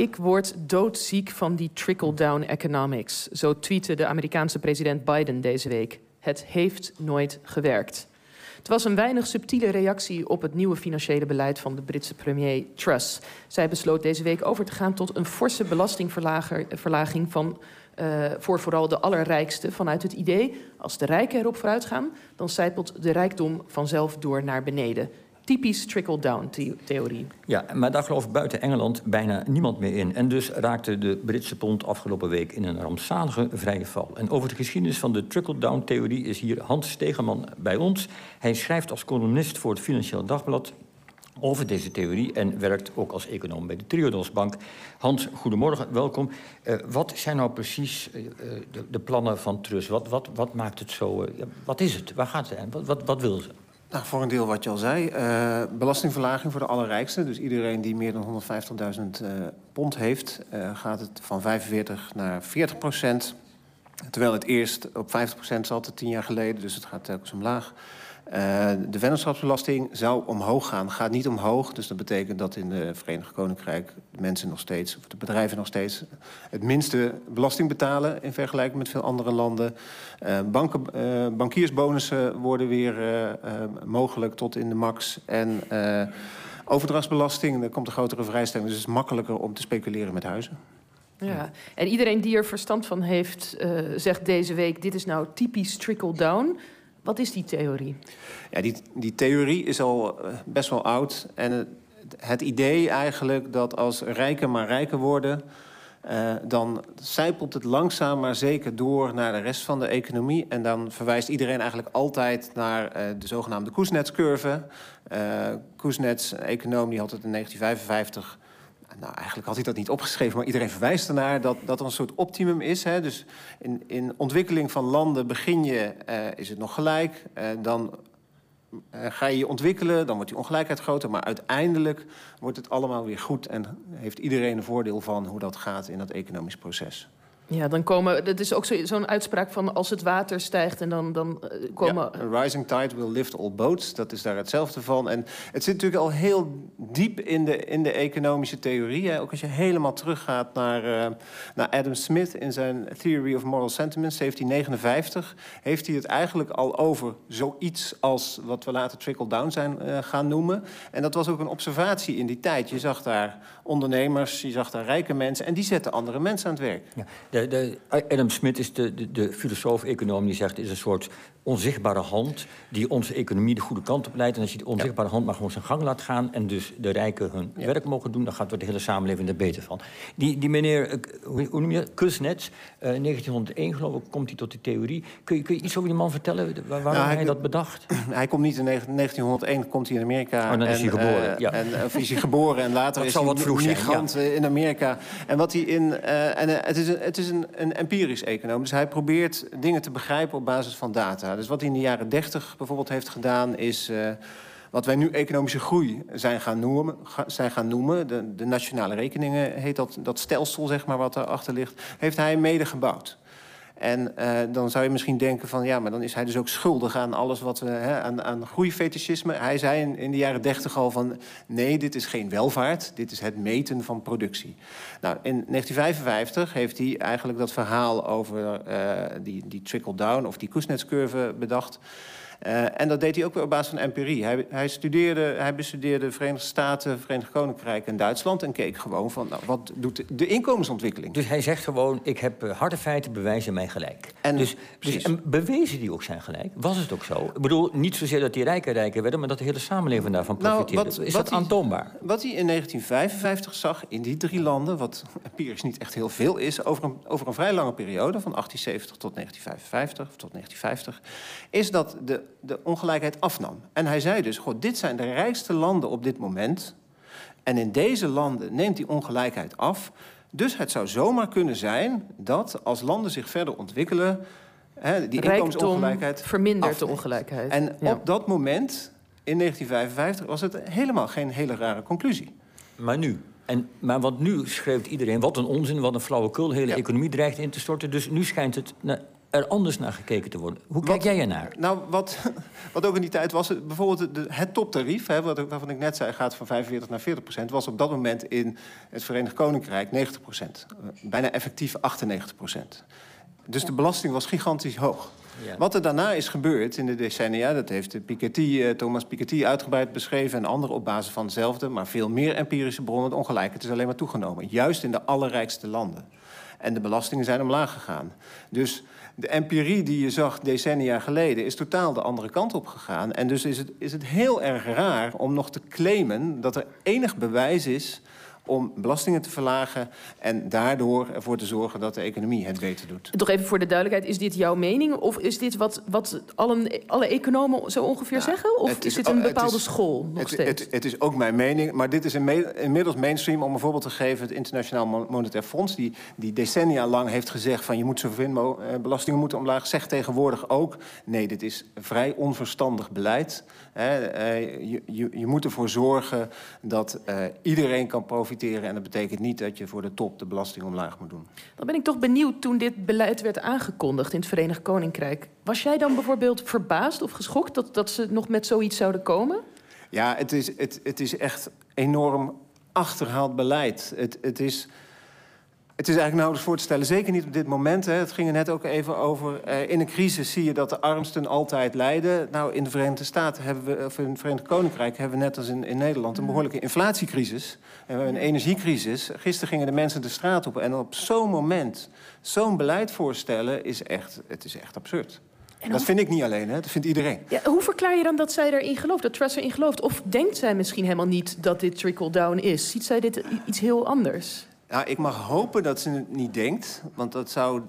Ik word doodziek van die trickle-down economics. Zo tweette de Amerikaanse president Biden deze week. Het heeft nooit gewerkt. Het was een weinig subtiele reactie op het nieuwe financiële beleid van de Britse premier Truss. Zij besloot deze week over te gaan tot een forse belastingverlaging van, uh, voor vooral de allerrijkste. Vanuit het idee, als de rijken erop vooruit gaan, dan zijpelt de rijkdom vanzelf door naar beneden typisch trickle-down-theorie. Ja, maar daar gelooft buiten Engeland bijna niemand meer in. En dus raakte de Britse pond afgelopen week in een rampzalige vrije val. En over de geschiedenis van de trickle-down-theorie is hier Hans Stegeman bij ons. Hij schrijft als columnist voor het Financieel Dagblad over deze theorie en werkt ook als econoom bij de Triodos Bank. Hans, goedemorgen, welkom. Uh, wat zijn nou precies uh, de, de, plannen van Trust? Wat, wat, wat maakt het zo? Wat is het? Waar gaat het wat, wat, wat wil ze? Nou, voor een deel wat je al zei. Uh, belastingverlaging voor de allerrijkste. Dus iedereen die meer dan 150.000 uh, pond heeft, uh, gaat het van 45 naar 40 procent. Terwijl het eerst op 50 procent zat, tien jaar geleden. Dus het gaat telkens omlaag. Uh, de vennootschapsbelasting zou omhoog gaan, gaat niet omhoog. Dus dat betekent dat in de Verenigd Koninkrijk de mensen nog steeds, of de bedrijven nog steeds, het minste belasting betalen in vergelijking met veel andere landen. Uh, banken, uh, bankiersbonussen worden weer mogelijk tot in de max. En overdrachtsbelasting, er komt een grotere vrijstelling. Dus het is makkelijker om te speculeren met huizen. Ja, en iedereen die er verstand van heeft, zegt deze week: dit is nou typisch trickle-down. Wat is die theorie? Ja, die, die theorie is al eh, best wel oud. En het, idee eigenlijk dat als rijken maar rijker worden... Uh, dan zijpelt het langzaam maar zeker door naar de rest van de economie. En dan verwijst iedereen eigenlijk altijd naar uh, de zogenaamde Kuznets-curve. Uh, Kuznets, een econoom, die had het in 1955 nou, eigenlijk had hij dat niet opgeschreven, maar iedereen verwijst ernaar dat, dat er een soort optimum is. Hè? Dus in, in ontwikkeling van landen begin je, uh, is het nog gelijk. Uh, dan uh, ga je je ontwikkelen, dan wordt die ongelijkheid groter. Maar uiteindelijk wordt het allemaal weer goed en heeft iedereen een voordeel van hoe dat gaat in dat economisch proces. Ja, dan komen. Dat is ook zo'n zo uitspraak van als het water stijgt en dan, dan uh, komen. Ja, a rising tide will lift all boats. Dat is daar hetzelfde van. En het zit natuurlijk al heel diep in de, in de economische theorie. Hè. Ook als je helemaal teruggaat naar, uh, naar Adam Smith in zijn Theory of Moral Sentiments, 1759, heeft hij het eigenlijk al over zoiets als wat we later trickle-down zijn uh, gaan noemen. En dat was ook een observatie in die tijd. Je zag daar ondernemers, je zag daar rijke mensen en die zetten andere mensen aan het werk. Ja. De, de, Adam Smith is de, de, de filosoof-econoom die zegt... is een soort onzichtbare hand die onze economie de goede kant op leidt. En als je die onzichtbare hand maar gewoon zijn gang laat gaan... en dus de rijken hun ja. werk mogen doen... dan gaat er de hele samenleving er beter van. Die, die meneer, eh, hoe noem je dat? Kuznets, uh, 1901 geloof ik, komt hij tot die theorie. Kun je, kun je iets over die man vertellen, waar, waarom nou, hij, hij, dat bedacht? Hij komt niet in 1901, komt hij in Amerika. Oh, dan is hij geboren, uh, ja. En, of is hij geboren en later is hij vroeg migrant ja. in Amerika. En wat hij in... Uh, en, het is, een, het is een, een empirisch econoom. Dus hij probeert dingen te begrijpen op basis van data. Dus wat hij in de jaren 30 bijvoorbeeld heeft gedaan, is uh, wat wij nu economische groei zijn gaan noemen. Zijn gaan noemen. De, de nationale rekeningen heet dat, dat stelsel, zeg maar, wat erachter ligt, heeft hij mede gebouwd. En uh, dan zou je misschien denken van ja, maar dan is hij dus ook schuldig aan alles wat we hè, aan, aan groeifetischisme. Hij zei in, in de jaren dertig al van nee, dit is geen welvaart, dit is het meten van productie. Nou, in 1955 heeft hij eigenlijk dat verhaal over uh, die, die trickle-down of die Kuznets-curve bedacht. Uh, en dat deed hij ook weer op basis van empirie. Hij, hij, studeerde, hij bestudeerde Verenigde Staten, Verenigd Koninkrijk en Duitsland... en keek gewoon van, nou, wat doet de inkomensontwikkeling? Dus hij zegt gewoon, ik heb uh, harde feiten, bewijzen mij gelijk. En, dus, dus en bewezen die ook zijn gelijk? Was het ook zo? Ik bedoel, niet zozeer dat die rijker rijker werden... maar dat de hele samenleving daarvan profiteerde. Nou, wat, Is wat dat aantoonbaar? Wat hij in 1955 zag in die drie landen... wat empirisch niet echt heel veel is... over een, over een vrij lange periode, van 1870 tot 1955 of tot 1950... is dat de de ongelijkheid afnam. En hij zei dus, goh, dit zijn de rijkste landen op dit moment. En in deze landen neemt die ongelijkheid af. Dus het zou zomaar kunnen zijn dat als landen zich verder ontwikkelen... Hè, die inkomensongelijkheid vermindert afneemt. de ongelijkheid. En ja. op dat moment, in 1955, was het helemaal geen hele rare conclusie. Maar nu? En, maar want nu schreeuwt iedereen, wat een onzin, wat een flauwekul... de hele ja. economie dreigt in te storten. Dus nu schijnt het... Nou, er anders naar gekeken te worden. Hoe kijk jij ernaar? Nou, wat, wat ook in die tijd was, bijvoorbeeld de, het toptarief, hè, wat, waarvan ik net zei, gaat van 45 naar 40 procent, was op dat moment in het Verenigd Koninkrijk 90 procent. Bijna effectief 98 procent. Dus de belasting was gigantisch hoog. Ja. Wat er daarna is gebeurd in de decennia, dat heeft Piketty, eh, Thomas Piketty uitgebreid beschreven en anderen op basis van hetzelfde, maar veel meer empirische bronnen. Het ongelijkheid is alleen maar toegenomen, juist in de allerrijkste landen. En de belastingen zijn omlaag gegaan. Dus de empirie die je zag decennia geleden is totaal de andere kant op gegaan. En dus is het, is het heel erg raar om nog te claimen dat er enig bewijs is om belastingen te verlagen en daardoor ervoor te zorgen dat de economie het beter doet. Toch even voor de duidelijkheid, is dit jouw mening of is dit wat, wat alle, alle economen zo ongeveer zeggen? Of is, dit een bepaalde school nog het, steeds? Het, het, is ook mijn mening, maar dit is inmiddels mainstream. Om een voorbeeld te geven, het Internationaal Monetair Fonds... die, die decennia lang heeft gezegd van je moet zoveel eh, belastingen moeten omlaag... zegt tegenwoordig ook, nee, dit is vrij onverstandig beleid. Eh, je, je, je moet ervoor zorgen dat uh, iedereen kan profiteren en dat betekent niet dat je voor de top de belasting omlaag moet doen. Dan ben ik toch benieuwd toen dit beleid werd aangekondigd in het Verenigd Koninkrijk. Was jij dan bijvoorbeeld verbaasd of geschokt dat, dat ze nog met zoiets zouden komen? Ja, het is, het, het is echt enorm achterhaald beleid. Het, het is het is eigenlijk nauwelijks voor te stellen, zeker niet op dit moment. Hè. Het ging er net ook even over. Uh, in een crisis zie je dat de armsten altijd lijden. Nou, in de Verenigde Staten hebben we, of in het Verenigd Koninkrijk hebben we net als in, in Nederland een behoorlijke inflatiecrisis. En een energiecrisis. Gisteren gingen de mensen de straat op. En op zo'n moment zo'n beleid voorstellen is echt, het is echt absurd. Dat vind ik niet alleen, hè? dat vindt iedereen. Ja, hoe verklaar je dan dat zij erin gelooft, dat Truss erin gelooft? Of denkt zij misschien helemaal niet dat dit trickle-down is? Ziet zij dit iets heel anders? Nou, ik mag hopen dat ze het niet denkt. Want dat zou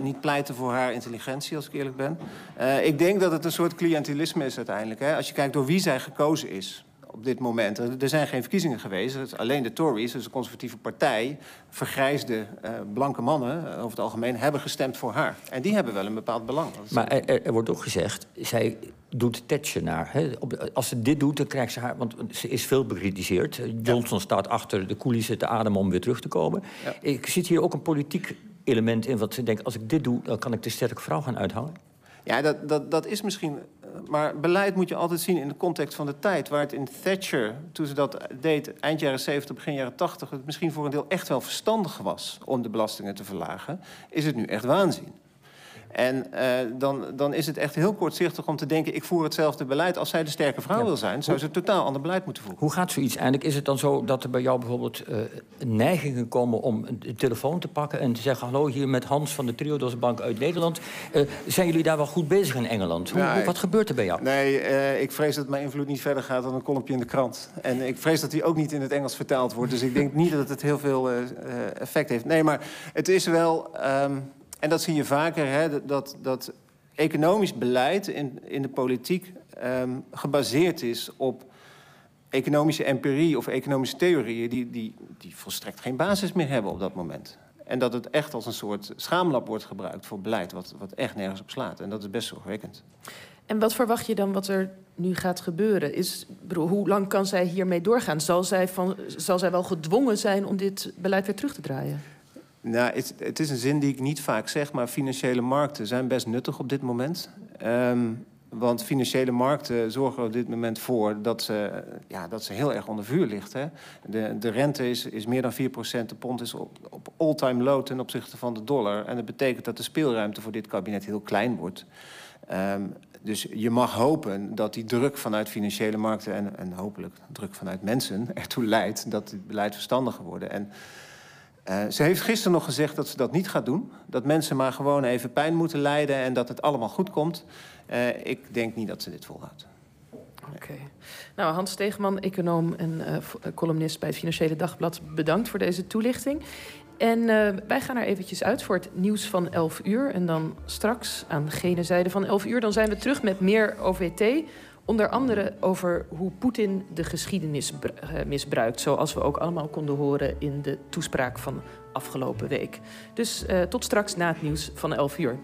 niet pleiten voor haar intelligentie, als ik eerlijk ben. Uh, ik denk dat het een soort cliëntelisme is uiteindelijk. Hè? Als je kijkt door wie zij gekozen is op dit moment. Er zijn geen verkiezingen geweest. Alleen de Tories, dus de conservatieve partij... vergrijsde uh, blanke mannen, uh, over het algemeen, hebben gestemd voor haar. En die hebben wel een bepaald belang. Maar er, er wordt ook gezegd, zij doet Thatcher naar. Hè? als ze dit doet, dan krijgt ze haar... Want ze is veel bekritiseerd. Johnson staat achter de coulissen te ademen om weer terug te komen. Ja. Ik zit hier ook een politiek element in... wat ze denkt, als ik dit doe, dan kan ik de sterke vrouw gaan uithangen. Ja, dat, dat, dat is misschien... Maar beleid moet je altijd zien in de context van de tijd. Waar het in Thatcher, toen ze dat deed, eind jaren 70, begin jaren 80... het misschien voor een deel echt wel verstandig was om de belastingen te verlagen... is het nu echt waanzin. En uh, dan, dan is het echt heel kortzichtig om te denken... ik voer hetzelfde beleid. Als zij de sterke vrouw wil zijn, zou ze totaal ander beleid moeten voeren. Hoe gaat zoiets eigenlijk? Is het dan zo dat er bij jou bijvoorbeeld uh, neigingen komen... om een telefoon te pakken en te zeggen... hallo, hier met Hans van de Triodos Bank uit Nederland. Uh, zijn jullie daar wel goed bezig in Engeland? Hoe, nou, wat gebeurt er bij jou? Nee, ik vrees dat mijn invloed niet verder gaat dan een kolompje in de krant. En ik vrees dat die ook niet in het Engels vertaald wordt. Dus ik denk niet dat het heel veel effect heeft. Nee, maar het is wel... Um, en dat zie je vaker, hè, dat, dat economisch beleid in, in de politiek um, gebaseerd is op economische empirie of economische theorieën die, die, die volstrekt geen basis meer hebben op dat moment. En dat het echt als een soort schaamlab wordt gebruikt voor beleid, wat, wat echt nergens op slaat. En dat is best zorgwekkend. En wat verwacht je dan wat er nu gaat gebeuren? Is, hoe lang kan zij hiermee doorgaan? Zal zij, van, zal zij wel gedwongen zijn om dit beleid weer terug te draaien? Nou, het, het, is een zin die ik niet vaak zeg, maar financiële markten zijn best nuttig op dit moment. Um, want financiële markten zorgen er op dit moment voor dat ze, ja, dat ze heel erg onder vuur ligt. De, de rente is, is meer dan 4%, de pond is op, op all-time low ten opzichte van de dollar. En dat betekent dat de speelruimte voor dit kabinet heel klein wordt. Um, dus je mag hopen dat die druk vanuit financiële markten en, en hopelijk druk vanuit mensen ertoe leidt dat het beleid verstandiger wordt. Uh, ze heeft gisteren nog gezegd dat ze dat niet gaat doen. Dat mensen maar gewoon even pijn moeten lijden en dat het allemaal goed komt. Uh, ik denk niet dat ze dit volhoudt. Oké. Nou, Hans Stegeman, econoom en uh, columnist bij het Financiële Dagblad, bedankt voor deze toelichting. En wij gaan er eventjes uit voor het nieuws van 11 uur. En dan straks aan gene zijde van 11 uur, dan zijn we terug met meer OVT. Onder andere over hoe Poetin de geschiedenis eh, misbruikt. Zoals we ook allemaal konden horen in de toespraak van afgelopen week. Dus uh, tot straks na het nieuws van 11 uur.